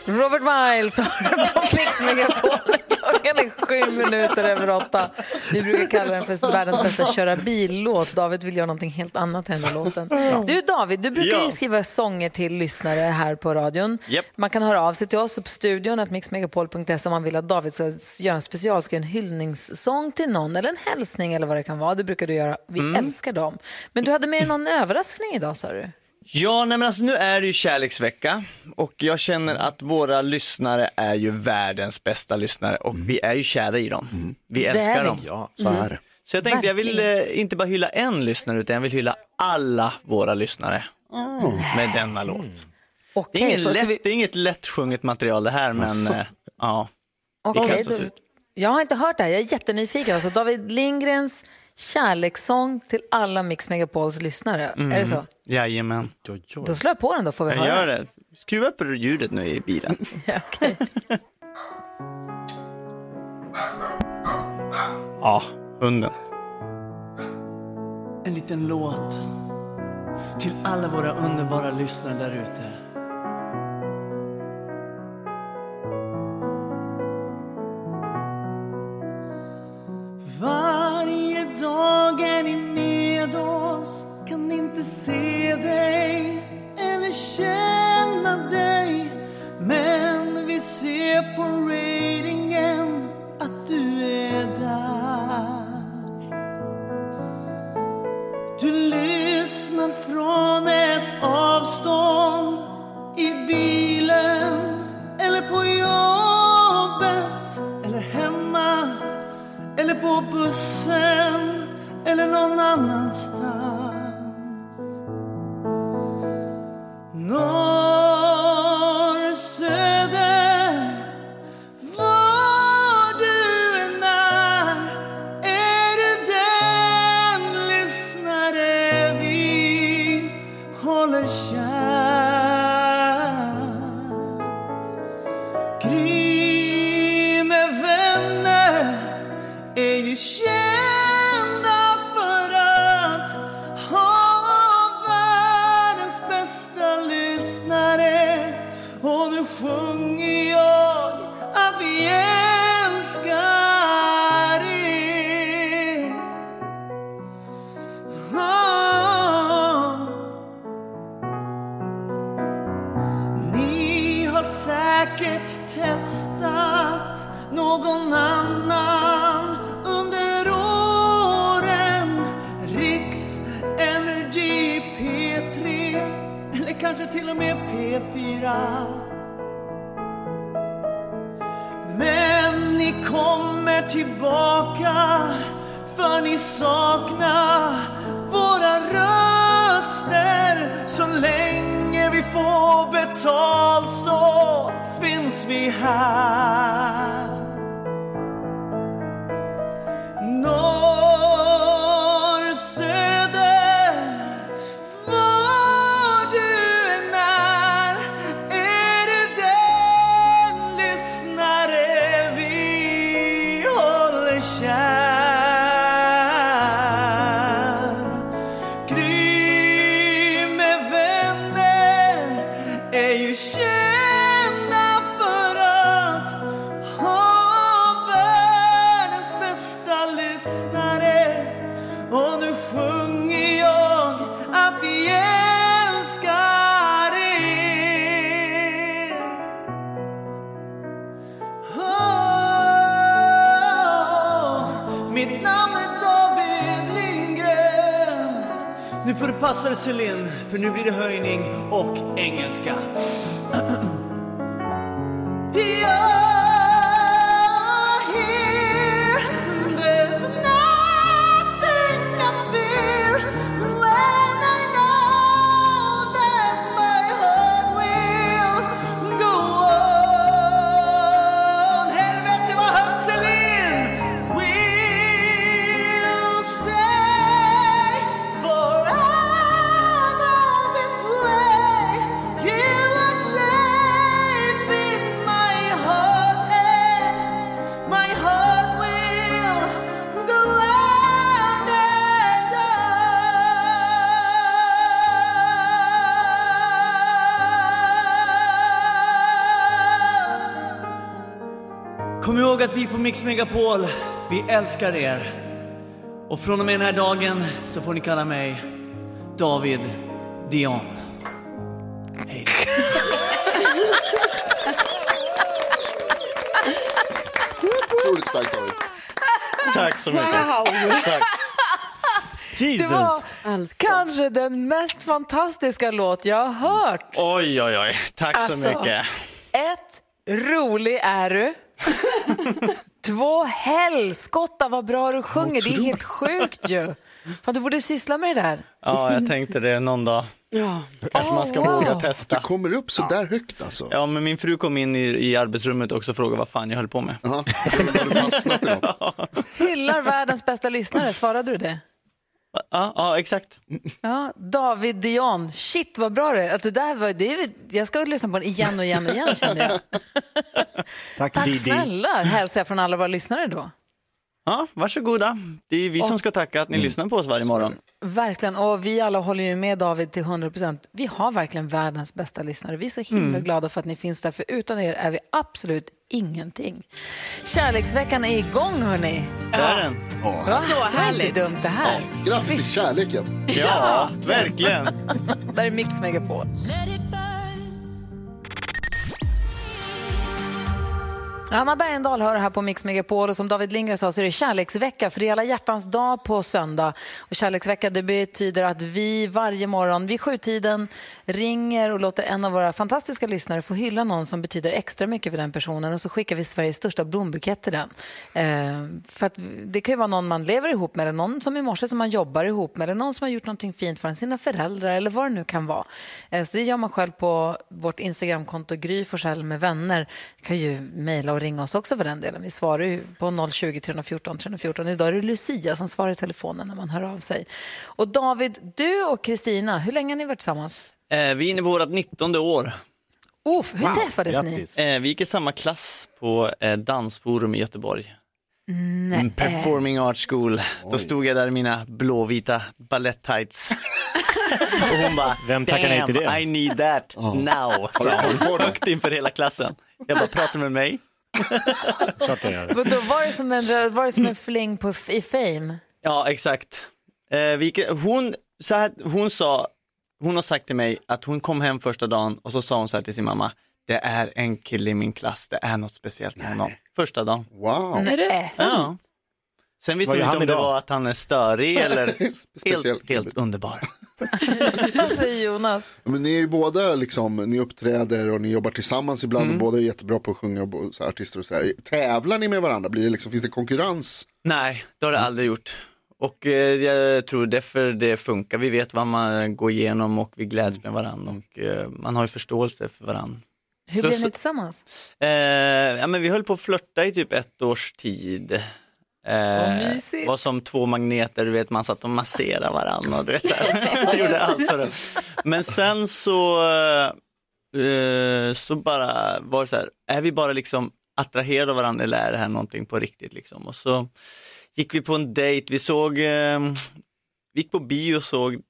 Robert Miles har på Mix Megapol. Klockan är sju minuter över åtta. Vi brukar kalla den för världens bästa köra bil-låt. David vill göra någonting helt annat i den låten. Du David, du brukar ju Ja. skriva sånger till lyssnare här på radion. Japp. Man kan höra av sig till oss på studion, att mixmegapol.se om man vill att David ska göra en specialskriven hyllningssång till någon eller en hälsning eller vad det kan vara. Det brukar du göra. Vi älskar dem. Men du hade med dig någon överraskning idag sa du? Ja, nej men alltså nu är det ju kärleksvecka och jag känner att våra lyssnare är ju världens bästa lyssnare och vi är ju kära i dem. Vi är älskar vi. dem. Ja. Så är det. Så jag tänkte jag vill eh, inte bara hylla en lyssnare utan jag vill hylla alla våra lyssnare med denna låt. Det Okej, är, ingen så- lätt, vi- det är inget lättsjunget material det här men eh, ja. Okej, kan då, så- jag har inte hört det här. Jag är jättenyfiken. Alltså, David Lindgrens kärlekssång till alla Mix Megapols lyssnare. Är det så? Jajamän. Då slår jag på den då får vi Jag höra. gör det. Skruva upp ljudet nu i bilen. Ja, okej. Ja, hunden. En liten låt till alla våra underbara lyssnare där ute. Inte se dig eller känna dig Men vi ser på ratingen att du är där Du lyssnar från ett avstånd i bilen eller på jobbet eller hemma eller på bussen eller någon annanstans. now mera. Men ni kommer tillbaka för ni saknar våra röster så länge vi får betalt så finns vi här Nu får du passa dig Celine, för nu blir det höjning och engelska. Mix Megapol, vi älskar er. Och från och med den här dagen så får ni kalla mig David Dion. Hej. Otroligt starkt David. Tack så mycket. Wow. Tack. Det Jesus. var kanske den mest fantastiska låt jag har hört. Oj, oj, oj. Tack så Alltså. mycket. Ett, rolig är du. Två, helskotta vad bra du sjunger. Det är helt sjukt ju. Fan, du borde syssla med det där. Ja, jag tänkte det någon dag. Ja. Kanske man ska Oh, wow. våga testa. Det kommer upp så där högt alltså. Ja, men min fru kom in i, i arbetsrummet också och frågade vad fan jag höll på med. Ja, fastnat i något? Hyllar världens bästa lyssnare. Svarade du det? Ja, ja exakt. Ja, David Dion. Shit vad bra det är. Att det där var, det är. Jag ska lyssna på den igen och igen och igen känner jag. Tack, Tack snälla hälsar jag från alla våra lyssnare då. Ja, varsågoda. Det är vi som ska tacka att ni lyssnar på oss varje morgon. Verkligen, och vi alla håller ju med David till 100 procent. Vi har verkligen världens bästa lyssnare. Vi är så himla glada för att ni finns där, för utan er är vi absolut ingenting. Kärleksveckan är igång hörni. Där är den. Ja. Va? Så Det var härligt. inte dumt det här. Grattis till kärleken. Ja, verkligen. Där är Mix Megapol. Anna Bergendahl hör här på Mix Megapol och som David Lindgren sa så är det kärleksvecka för det är alla hjärtans dag på söndag. Och kärleksvecka det betyder att vi varje morgon vid sjutiden ringer och låter en av våra fantastiska lyssnare få hylla någon som betyder extra mycket för den personen och så skickar vi Sveriges största blombukett till den. Eh, för att det kan ju vara någon man lever ihop med eller någon som i morse som man jobbar ihop med eller någon som har gjort någonting fint för en, sina föräldrar eller vad det nu kan vara. Eh, så det gör man själv på vårt Instagramkonto Gry Forssell med vänner. kan ju mejla och ringa oss också för den delen. Vi svarar ju på 020 314 314. Idag är det Lucia som svarar i telefonen när man hör av sig. Och David, du och Kristina, hur länge har ni varit tillsammans? Eh, vi är inne på vårt 19 år. Uff, hur träffades ni? Eh, vi gick i samma klass på eh, Dansforum i Göteborg. Nej. Mm, Performing Arts School. Då stod jag där i mina blåvita balett-tights. och hon bara, Vem tackar nej till "Damn, det?" I need that now, sa hon kvar det? högt inför hela klassen. Jag bara, pratar med mig? Klart gör. Vadå, var, det som en, var det som en fling på, i Fame? Ja, exakt. Eh, vi, gick- hon, så här, hon sa, hon har sagt till mig att hon kom hem första dagen och så sa hon så här till sin mamma, det är en kille i min klass, det är något speciellt med honom. Första dagen. Wow. Är det Äh. Ja. Sen visste gör inte om det var att han är störig eller helt, helt underbar. Vad säger Jonas? Men ni är ju båda liksom, ni uppträder och ni jobbar tillsammans ibland och båda är jättebra på att sjunga och så här, artister och sådär. Tävlar ni med varandra? Blir det liksom, finns det konkurrens? Nej, det har det aldrig gjort. Och eh, jag tror därför det funkar. Vi vet vad man går igenom och vi gläds med varandra och eh, man har ju förståelse för varandra. Hur Plus- blev ni tillsammans? Eh, ja, men vi höll på att flörta i typ ett års tid. Eh, var som två magneter, du vet man satt och masserade varandra och du vet, så här. Gjorde allt för det. Men sen så, eh, så bara var det så här, är vi bara liksom attraherade av varandra eller är det här någonting på riktigt liksom? Och så gick vi på en dejt, vi såg, eh, vi gick på bio och såg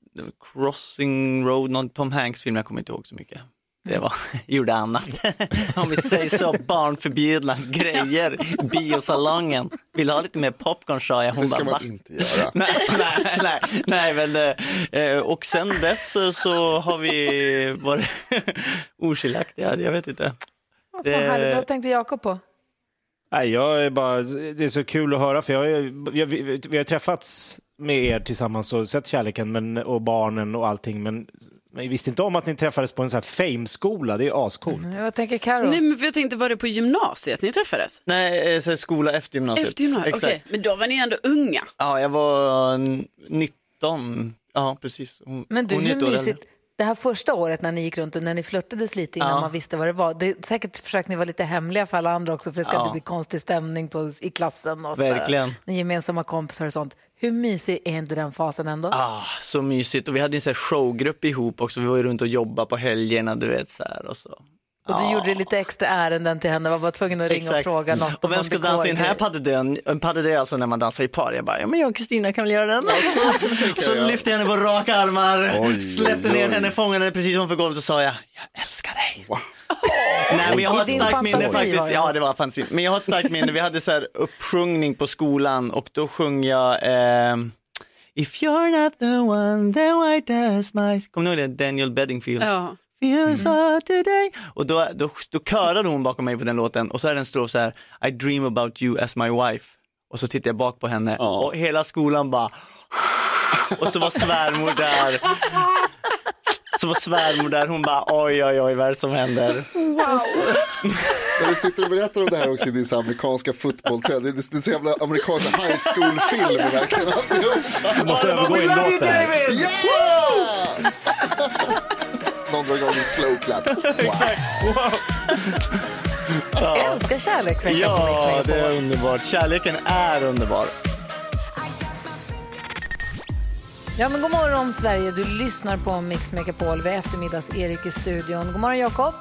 Crossing Road, någon Tom Hanks film, jag kommer inte ihåg så mycket. Det var, gjorde annat. Om vi säger så, barnförbjudna grejer i biosalongen. Vill ha lite mer popcorn sa jag. Hon Det ska bara, man "Va?" inte göra. nej, nej, nej, nej, men eh, och sen dess så- har vi varit oskiljaktiga, jag vet inte. Vad fan härligt. Vad tänkte Jakob på? Nej, jag är bara, det är så kul att höra för jag, jag, vi, vi har träffats med er tillsammans och sett kärleken men, och barnen och allting men, men jag visste inte om att ni träffades på en sån här fame-skola, det är ascoolt. Vad tänker Karo? Nej, men jag tänkte, var det på gymnasiet ni träffades? Nej, eh, så här skola efter gymnasiet. Efter gymnasiet? Exakt. Okej, men då var ni ändå unga. Ja, jag var 19, ja precis. Hon, Men du, hon är hur mysigt. Det här första året när ni gick runt och när ni flörtades lite innan Ja. man visste vad det var. Det, säkert försökte ni vara lite hemliga för alla andra också för det ska Ja. inte bli konstig stämning på, i klassen och. Verkligen. Ni gemensamma kompisar och sånt. Hur mysig är inte den fasen ändå? Ah, så mysigt och vi hade en så här showgrupp ihop också, vi var ju runt och jobbade på helgerna du vet så här och så. Och du gjorde lite extra ärenden till henne, var bara tvungen att ringa och fråga något. Och vem ska dansa i den här paddedön? En paddedö är alltså när man dansar i par. Jag bara, ja men jag och Kristina kan väl göra den. så jag. lyfte jag henne på raka armar, Oj, släppte oj, ner oj. henne, fångade henne precis ovanför golvet och sa jag, jag älskar dig. Nej men jag har ett starkt minne faktiskt. Ja det var fantasi. Men jag har ett starkt minne, vi hade så här uppsjungning på skolan och då sjöng jag ehm, If you're not the one, then why does my... Kommer ni ihåg det? Daniel Bedingfield. Ja. Feels mm. today. Och då, då, då körade hon bakom mig på den låten och så är det en strof så här I dream about you as my wife. Och så tittar jag bak på henne Ja. och hela skolan bara och så var svärmor där. Så var svärmor där, hon bara oj oj oj vad är det som händer? När du sitter och berättar om det här också i din amerikanska fotbollströja. Det är, det är så jävla amerikansk high school-film verkligen. Du måste övergå i en låt där. Yeah! Någon igång en slow clap. Wow. Jag älskar kärleksveckan Ja, det är underbart. Kärleken är underbar. Ja, men god morgon Sverige, du lyssnar på Mix Megapol. Vi är eftermiddags-Erik i studion. God morgon Jakob.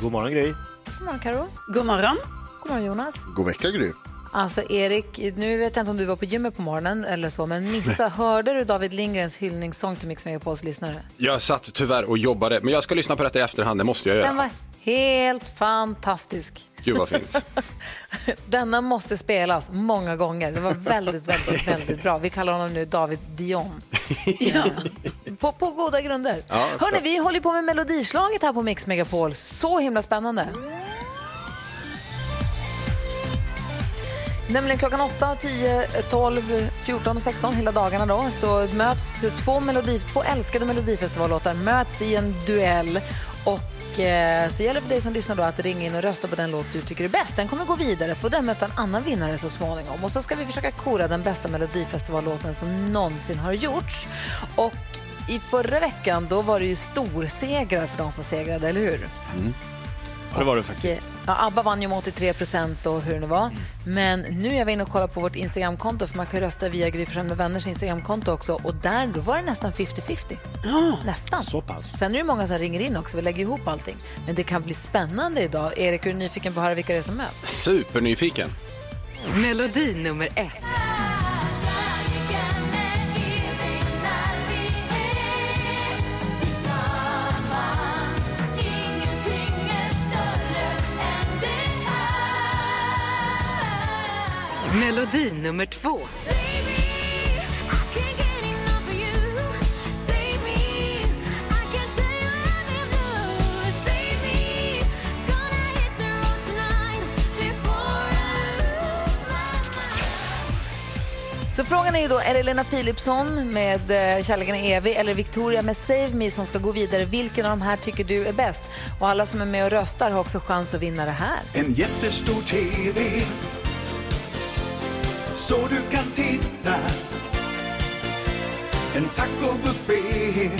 God morgon Gry. God morgon Karo. God morgon. God morgon Jonas. God vecka Gry. Alltså Erik, nu vet jag inte om du var på gymmet på morgonen eller så, men missa, hörde du David Lindgrens hyllningssång till Mix Megapols lyssnare? Jag satt tyvärr och jobbade, men jag ska lyssna på detta i efterhand, det måste jag Den göra. var Helt fantastisk. Gud vad fint. Denna måste spelas många gånger. Det var väldigt, väldigt, väldigt bra. Vi kallar honom nu David Dion. Ja. På, på goda grunder. Ja, förstår. vi håller på med melodislaget här på Mix Megapol. Så himla spännande. Nämligen klockan 8, 10, 12, 14 och 16 hela dagarna då så möts två, melodi, två älskade melodifestivallåtar möts i en duell och eh, så gäller det för dig som lyssnar då att ringa in och rösta på den låt du tycker är bäst. Den kommer gå vidare, får den möta en annan vinnare så småningom. Och så ska vi försöka kora den bästa melodifestivallåten som någonsin har gjorts. Och i förra veckan då var det ju storsegrar för de som segrade, eller hur? Mm. Ja, det var det faktiskt. Och, Ja, ABBA vann ju med 83 procent och hur det nu var. Men nu är jag inne och kollar på vårt Instagramkonto för man kan rösta via Gry med vänners Instagramkonto också och där då var det nästan 50-50. Nästan. Så pass. Sen är det många som ringer in också, vi lägger ihop allting. Men det kan bli spännande idag. Erik, är du nyfiken på att höra vilka det är som möts? Supernyfiken. Melodi nummer ett. Melodi nummer två. Så frågan är ju då, är det Lena Philipsson med eh, Kärleken är evig eller Victoria med Save Me som ska gå vidare? Vilken av de här tycker du är bäst? Och alla som är med och röstar har också chans att vinna det här. En jättestor TV så du kan titta En tacobuffé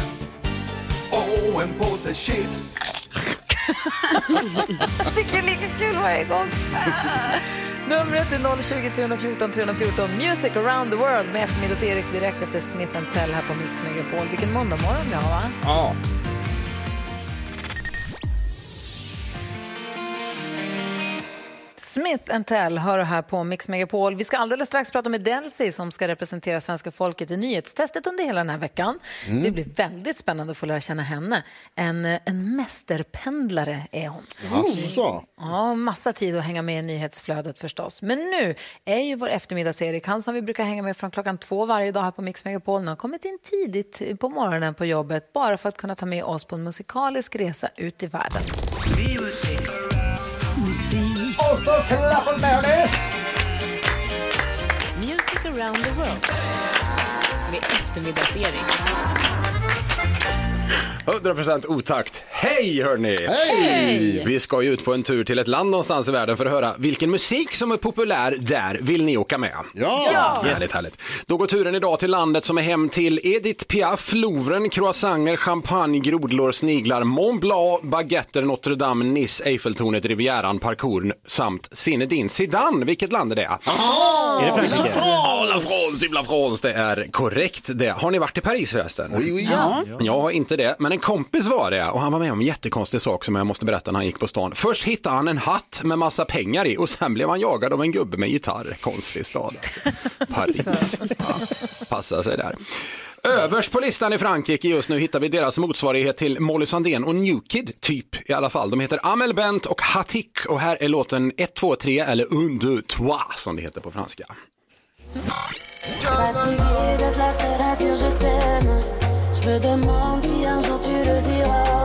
och en påse chips Jag tycker det är lika kul varje gång. Numret är 020 314 314. Music around the world med eftermiddags-Erik direkt efter Smith Tell här på Mix Megapol. Vilken måndagmorgon vi har, va? Ja. Smith Tell hör du här på Mix Megapol. Vi ska alldeles strax prata med Delcy som ska representera svenska folket i nyhetstestet under hela den här veckan. Mm. Det blir väldigt spännande att få lära känna henne. En, en mästerpendlare är hon. Jaså? Ja, massa tid att hänga med i nyhetsflödet förstås. Men nu är ju vår eftermiddags-Erik, han som vi brukar hänga med från klockan två varje dag här på Mix Megapol, nu har kommit in tidigt på morgonen på jobbet bara för att kunna ta med oss på en musikalisk resa ut i världen. Och så klappar med Music around the world. Med eftermiddags-Erik. 100% otakt. Hej hörni! Hej! Vi ska ju ut på en tur till ett land någonstans i världen för att höra vilken musik som är populär där. Vill ni åka med? Ja! Härligt, härligt. Då går turen idag till landet som är hem till Edith Piaf, Louvren, croissanter, champagne, grodlår, sniglar, Mont Blanc, baguetter, Notre Dame, Nice, Eiffeltornet, Rivieran, parkour samt Zinedine Zidane. Vilket land är det? Är det Frankrike? La France, typ La France, det är korrekt det. Har ni varit i Paris förresten? Oui, oui. Ja. Jag har inte det, men en kompis var det och han var med om en jättekonstig sak som jag måste berätta när han gick på stan. Först hittade han en hatt med massa pengar i och sen blev han jagad av en gubbe med gitarr. Konstig stad. Paris. Ja, passa sig där. Överst på listan i Frankrike just nu hittar vi deras motsvarighet till Molly Sandén och New Kid, typ i alla fall. De heter Amel Bent och Hatik och här är låten 1, 2, 3 eller Un, deux, trois som det heter på franska. Fatigué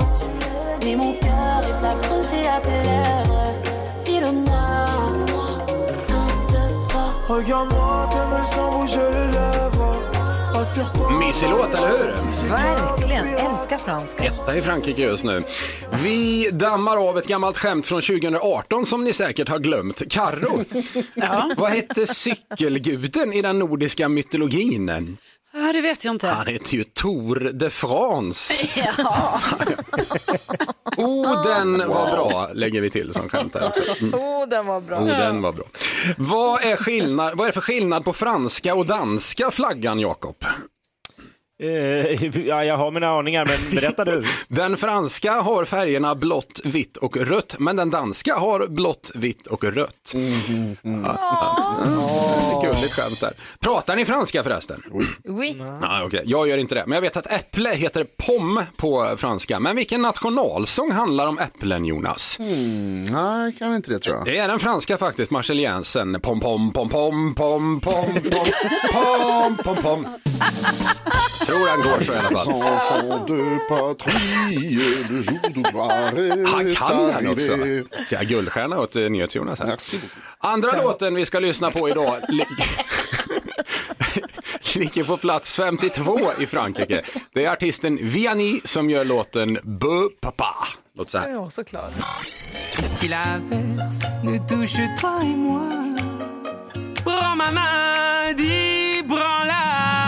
accroché à tes lèvres. Dis-le-moi. Regarde-moi, tes mains sans bouger les lèvres Mysig låt, eller hur? Verkligen, älskar franska. Etta i Frankrike just nu. Vi dammar av ett gammalt skämt från 2018 som ni säkert har glömt. Karro, vad hette cykelguden i den nordiska mytologin? Ja, det vet jag inte. Han heter ju Tour de France. Ja. Oh, den var bra, lägger vi till som skämt här. Mm. Oh, den var bra. Oh, den var bra. Vad är, skillnad, vad är det för skillnad på franska och danska flaggan, Jakob? Eh, ja, jag har mina aningar, men berätta du. Den franska har färgerna blått, vitt och rött, men den danska har blått, vitt och rött. Ja, Gulligt skämt där. Pratar ni franska förresten? Oui. Ja, okay. Jag gör inte det, men jag vet att äpple heter pomme på franska. Men vilken nationalsång handlar om äpplen, Jonas? Mm, nej, kan inte det tror jag. Det är den franska faktiskt, Marseljänsen. Pom, pom, pom, pom, pom, pom, pom, pom, pom, pom. Tror den går så i alla fall. Enfant de patrie, le jour du gloire Han kan den också. Ja, guldstjärna åt eh, NyhetsJonas. här. Merci. Andra låten vi ska lyssna på idag li- ligger på plats 52 i Frankrike. Det är artisten Vianney som gör låten Bö Papa. Låt så här. Ja, såklart. Si l'averse nous touche toi et moi, prends ma main, dis prends-la.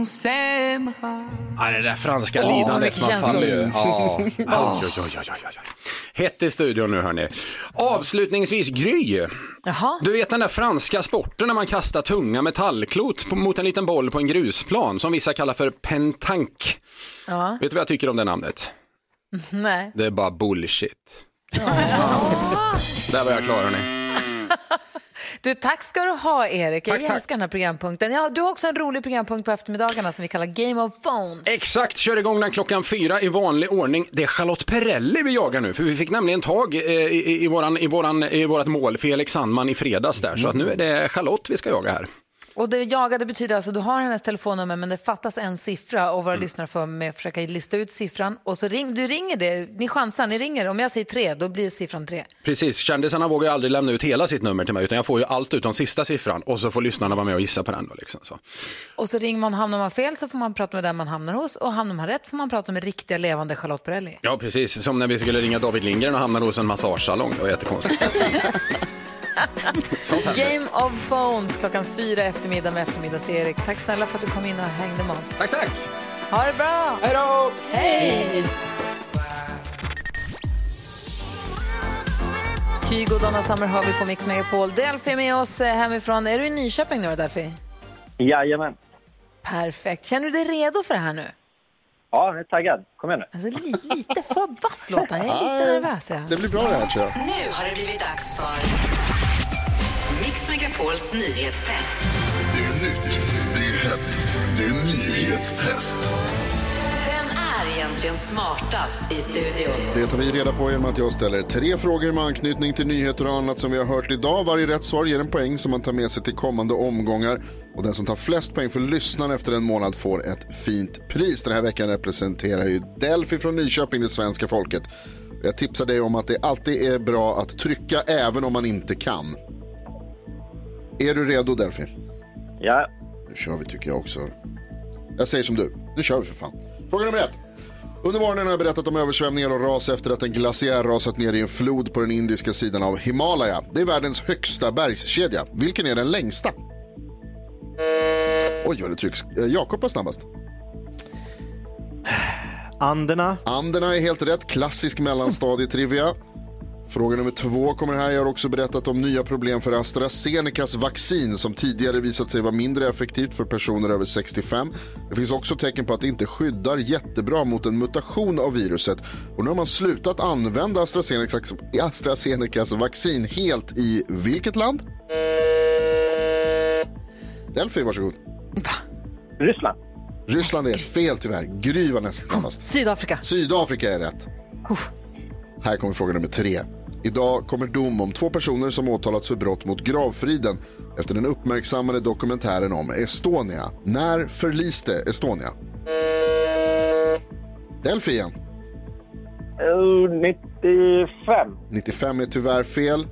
On s'aimera. Ja, det där franska Åh, lidandet, man faller ju. Ja. Oj, Ja. oj, oj, oj, oj. Hett i studion nu hörni. Avslutningsvis Gry. Jaha. Du vet den där franska sporten när man kastar tunga metallklot på, mot en liten boll på en grusplan som vissa kallar för pentank. Ja. Vet du vad jag tycker om det namnet? Nej. Det är bara bullshit. Där var jag klar hörni. Du, tack ska du ha, Erik. Jag Tack, tack. älskar den här programpunkten. Ja, du har också en rolig programpunkt på eftermiddagarna som vi kallar Game of Phones. Exakt, kör igång den klockan fyra i vanlig ordning. Det är Charlotte Perrelli vi jagar nu, för vi fick nämligen tag eh, i, i, i, våran, i, våran, i vårat mål, Felix Sandman, i fredags där. Så att nu är det Charlotte vi ska jaga här. Och det jagade betyder alltså du har hennes telefonnummer men det fattas en siffra och våra Mm. lyssnare får med försöka lista ut siffran och så ring, du ringer det, ni chansar, ni ringer. Om jag säger tre, då blir siffran tre. Precis, kändisarna vågar ju aldrig lämna ut hela sitt nummer till mig, utan jag får ju allt utom sista siffran och så får lyssnarna vara med och gissa på den. Då, liksom, så. Och så ringer man, hamnar man fel så får man prata med den man hamnar hos och hamnar man rätt får man prata med riktiga levande Charlotte Perrelli. Ja, precis. Som när vi skulle ringa David Lindgren och hamnade hos en massagesalong. Det var jättekonstigt. Game of Phones klockan fyra eftermiddag med eftermiddags-Erik. Tack snälla för att du kom in och hängde med oss. Tack, tack. Ha det bra. Hej då. Hej. Kygo och Donna Summer hör vi på Mix Megapol. Delphi är med oss eh, hemifrån. Är du i Nyköping nu då, Delphi? Jajamän. Perfekt. Känner du dig redo för det här nu? Ja, jag är taggad. Kom igen nu. Alltså, li, lite för vass låter. Jag är lite nervös. Ja. Det blir bra det här tror jag. Nu har det blivit dags för Mix Megapols nyhetstest. Det är nytt, det är hett, det är nyhetstest. Vem är egentligen smartast i studion? Det tar vi reda på genom att jag ställer tre frågor med anknytning till nyheter och annat som vi har hört idag. Varje rätt svar ger en poäng som man tar med sig till kommande omgångar. Och den som tar flest poäng för lyssnaren efter en månad får ett fint pris. Den här veckan representerar ju Delphi från Nyköping, det svenska folket. Jag tipsar dig om att det alltid är bra att trycka även om man inte kan. Är du redo Delphi? Ja. Nu kör vi tycker jag också. Jag säger som du. Nu kör vi för fan. Fråga nummer ett. Under morgonen har jag berättat om översvämningar och ras efter att en glaciär rasat ner i en flod på den indiska sidan av Himalaya. Det är världens högsta bergskedja. Vilken är den längsta? Oj, vad det trycks. Eh, Jakob var snabbast. Anderna. Anderna är helt rätt. Klassisk mellanstadietrivia. Fråga nummer två kommer här. Jag har också berättat om nya problem för AstraZenecas vaccin som tidigare visat sig vara mindre effektivt för personer över 65. Det finns också tecken på att det inte skyddar jättebra mot en mutation av viruset. Och nu har man slutat använda AstraZenecas, AstraZenecas vaccin helt i vilket land? Delphi, varsågod. Ryssland. Ryssland är fel tyvärr. Gry var näst snabbast. Sydafrika. Sydafrika är rätt. Här kommer fråga nummer tre. Idag kommer dom om två personer som åtalats för brott mot gravfriden efter den uppmärksammade dokumentären om Estonia. När förliste Estonia? Delphi igen. Uh, 95. 95 är tyvärr fel.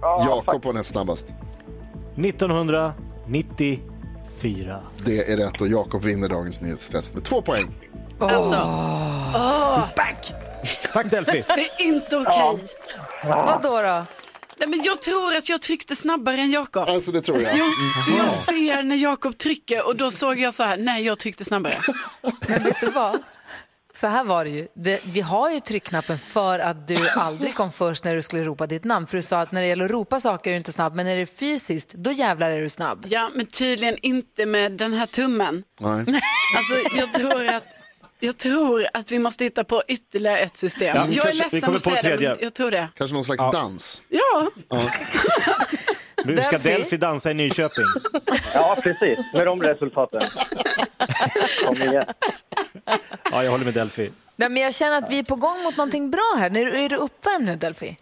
Ja, Jakob var näst snabbast. 1994. Det är rätt och Jakob vinner dagens nyhetstest med två poäng. Alltså, åh. He's back! Tack Delphi. Det är inte okej. Vad då? då? Nej, men jag tror att jag tryckte snabbare än Jakob. Alltså det tror jag. Jo, för jag ser när Jakob trycker och då såg jag så här, nej jag tryckte snabbare. Men vet du vad? Så här var det ju. Det, vi har ju tryckknappen för att du aldrig kom först när du skulle ropa ditt namn. För du sa att när det gäller att ropa saker är du inte snabb, men när det är fysiskt, då jävlar är du snabb. Ja, men tydligen inte med den här tummen. Nej. Alltså jag tror att jag tror att vi måste hitta på ytterligare ett system. Ja, jag är kanske- vi ledsen kommer att på säga det, tredje. men jag tror det. Kanske någon slags dans. Ja, Ja. Nu ska Delphi. Dansa i Nyköping. Ja, precis. Med de resultaten. Kom igen. Ja, jag håller med Delphi. Nej, men jag känner att vi är på gång mot någonting bra här. Är, är du uppvärmd nu, Delphi?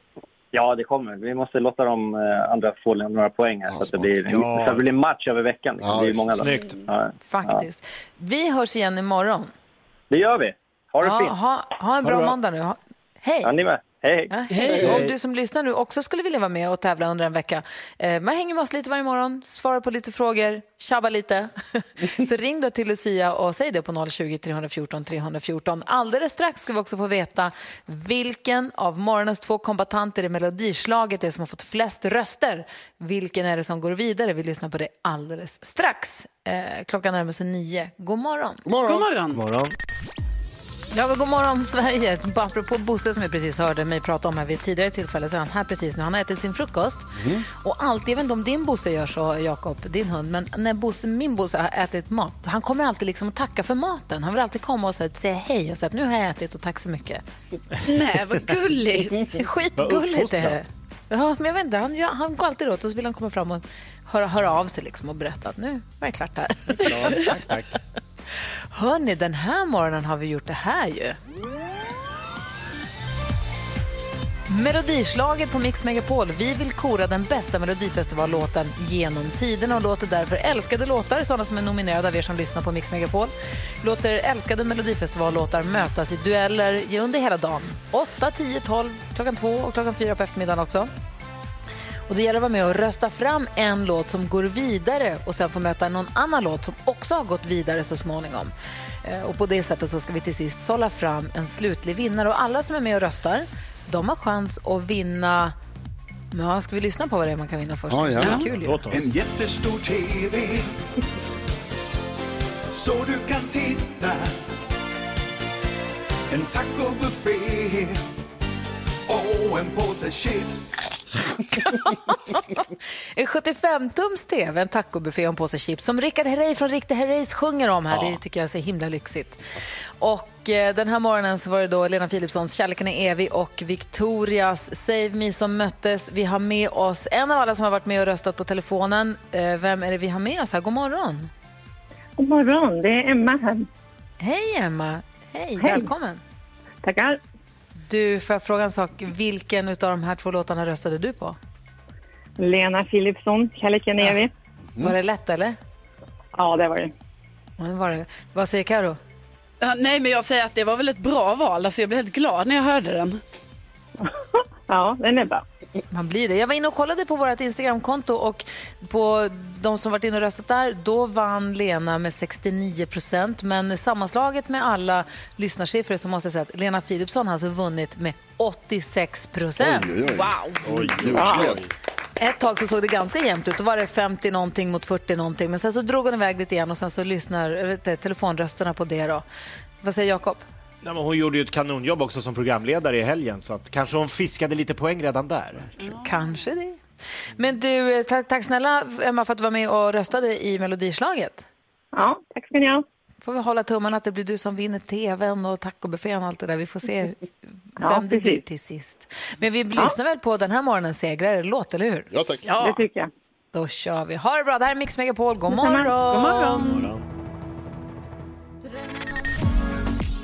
Ja, det kommer. Vi måste låta de eh, andra få några poäng här så att det blir, Ja. så att det blir match över veckan. Ja, det blir många snyggt. Ja. Faktiskt. Vi hörs igen imorgon. Det gör vi. Ha det Ja, fint. ha, ha en bra bra. måndag nu. Ha, hej! Ja, ni med. Hej, Ja, hej. hej. Om du som lyssnar nu också skulle vilja vara med och tävla under en vecka. Eh, man hänger med oss lite varje morgon, svarar på lite frågor, tjabbar lite. Så ring då till Lucia och säg det på 020 314 314. Alldeles strax ska vi också få veta vilken av morgonens två kombatanter i melodislaget är som har fått flest röster. Vilken är det som går vidare? Vi lyssnar på det alldeles strax. Eh, klockan närmar sig nio. God morgon. God morgon. God morgon. God morgon. Ja, men god morgon Sverige. Apropå Bosse som vi precis hörde mig prata om här vid ett tidigare tillfälle så är han här precis nu. Han har ätit sin frukost. Och alltid, jag vet inte om din Bosse gör så, Jakob, din hund, men när Bosse, min Bosse har ätit mat, han kommer alltid liksom att tacka för maten. Han vill alltid komma och säga hej och säga att nu har jag ätit och tack så mycket. Nej, vad gulligt. Det är skitgulligt det. Ja, men jag vet inte, han, han går alltid åt och så vill han komma fram och höra, höra av sig liksom och berätta att nu var det klart här. tack, tack. Hörni, den här morgonen har vi gjort det här ju. Melodislaget på Mix Megapol. Vi vill kora den bästa Melodifestivallåten genom tiderna och låter därför älskade låtar, sådana som är nominerade av er som lyssnar på Mix Megapol, låter älskade Melodifestivallåtar mötas i dueller under hela dagen. 8, 10, 12, klockan 2 och klockan 4 på eftermiddagen också. Och det gäller att vara med och rösta fram en låt som går vidare och sen få möta någon annan låt som också har gått vidare så småningom. Eh, Och på det sättet så ska vi till sist sålla fram en slutlig vinnare. Och alla som är med och röstar, de har chans att vinna... Ja, ska vi lyssna på vad det är man kan vinna först? Ja, Det ja. är kul ju. En jättestor TV Så du kan titta En tacobuffé Och en påse chips En 75-tums tv, en tacobuffé och en påse chips som Rickard Herrey från Riktig Herreys sjunger om här. Det tycker jag är så himla lyxigt. Och eh, den här morgonen så var det då Lena Philipssons Kärleken är evig och Victorias Save Me som möttes. Vi har med oss en av alla som har varit med och röstat på telefonen. Eh, vem är det vi har med oss här? God morgon. God morgon, det är Emma här. Hej Emma. Hej, Hej. välkommen. Tackar. Du, får jag fråga en sak? Vilken av de här två låtarna röstade du på? Lena Philipsson, Kärleken är evig. Var det lätt eller? Ja, det var det. Ja, det var det. Vad säger Karo? Ja, nej, men jag säger att det var väl ett bra val. Alltså, jag blev helt glad när jag hörde den. Ja, den är bra. Man blir det. Jag var inne och kollade på vårt Instagramkonto och på de som varit inne och röstat där, då vann Lena med 69 procent. Men sammanslaget med alla lyssnarsiffror så måste jag säga att Lena Philipsson har alltså vunnit med 86 procent. Wow! Oj, oj, oj. Ett tag så såg det ganska jämnt ut. Då var det 50 någonting mot 40 någonting. Men sen så drog hon iväg lite igen och sen så lyssnar telefonrösterna på det då. Vad säger Jakob? Nej, men hon gjorde ju ett kanonjobb också som programledare i helgen, så att kanske hon fiskade lite poäng redan där. Kanske det. Men du, tack, tack snälla Emma för att du var med och röstade i Melodislaget. Ja, tack ska ni ha. Får vi hålla tummarna att det blir du som vinner tvn och tacobuffén och allt det där. Vi får se vem Ja, det blir till sist. Men vi Ja. lyssnar väl på den här morgonens segrare, låt eller hur? Ja, tack. Det tycker jag. Då kör vi. Ha det bra. Det här är Mix Megapol. God Detsamma. morgon! God morgon.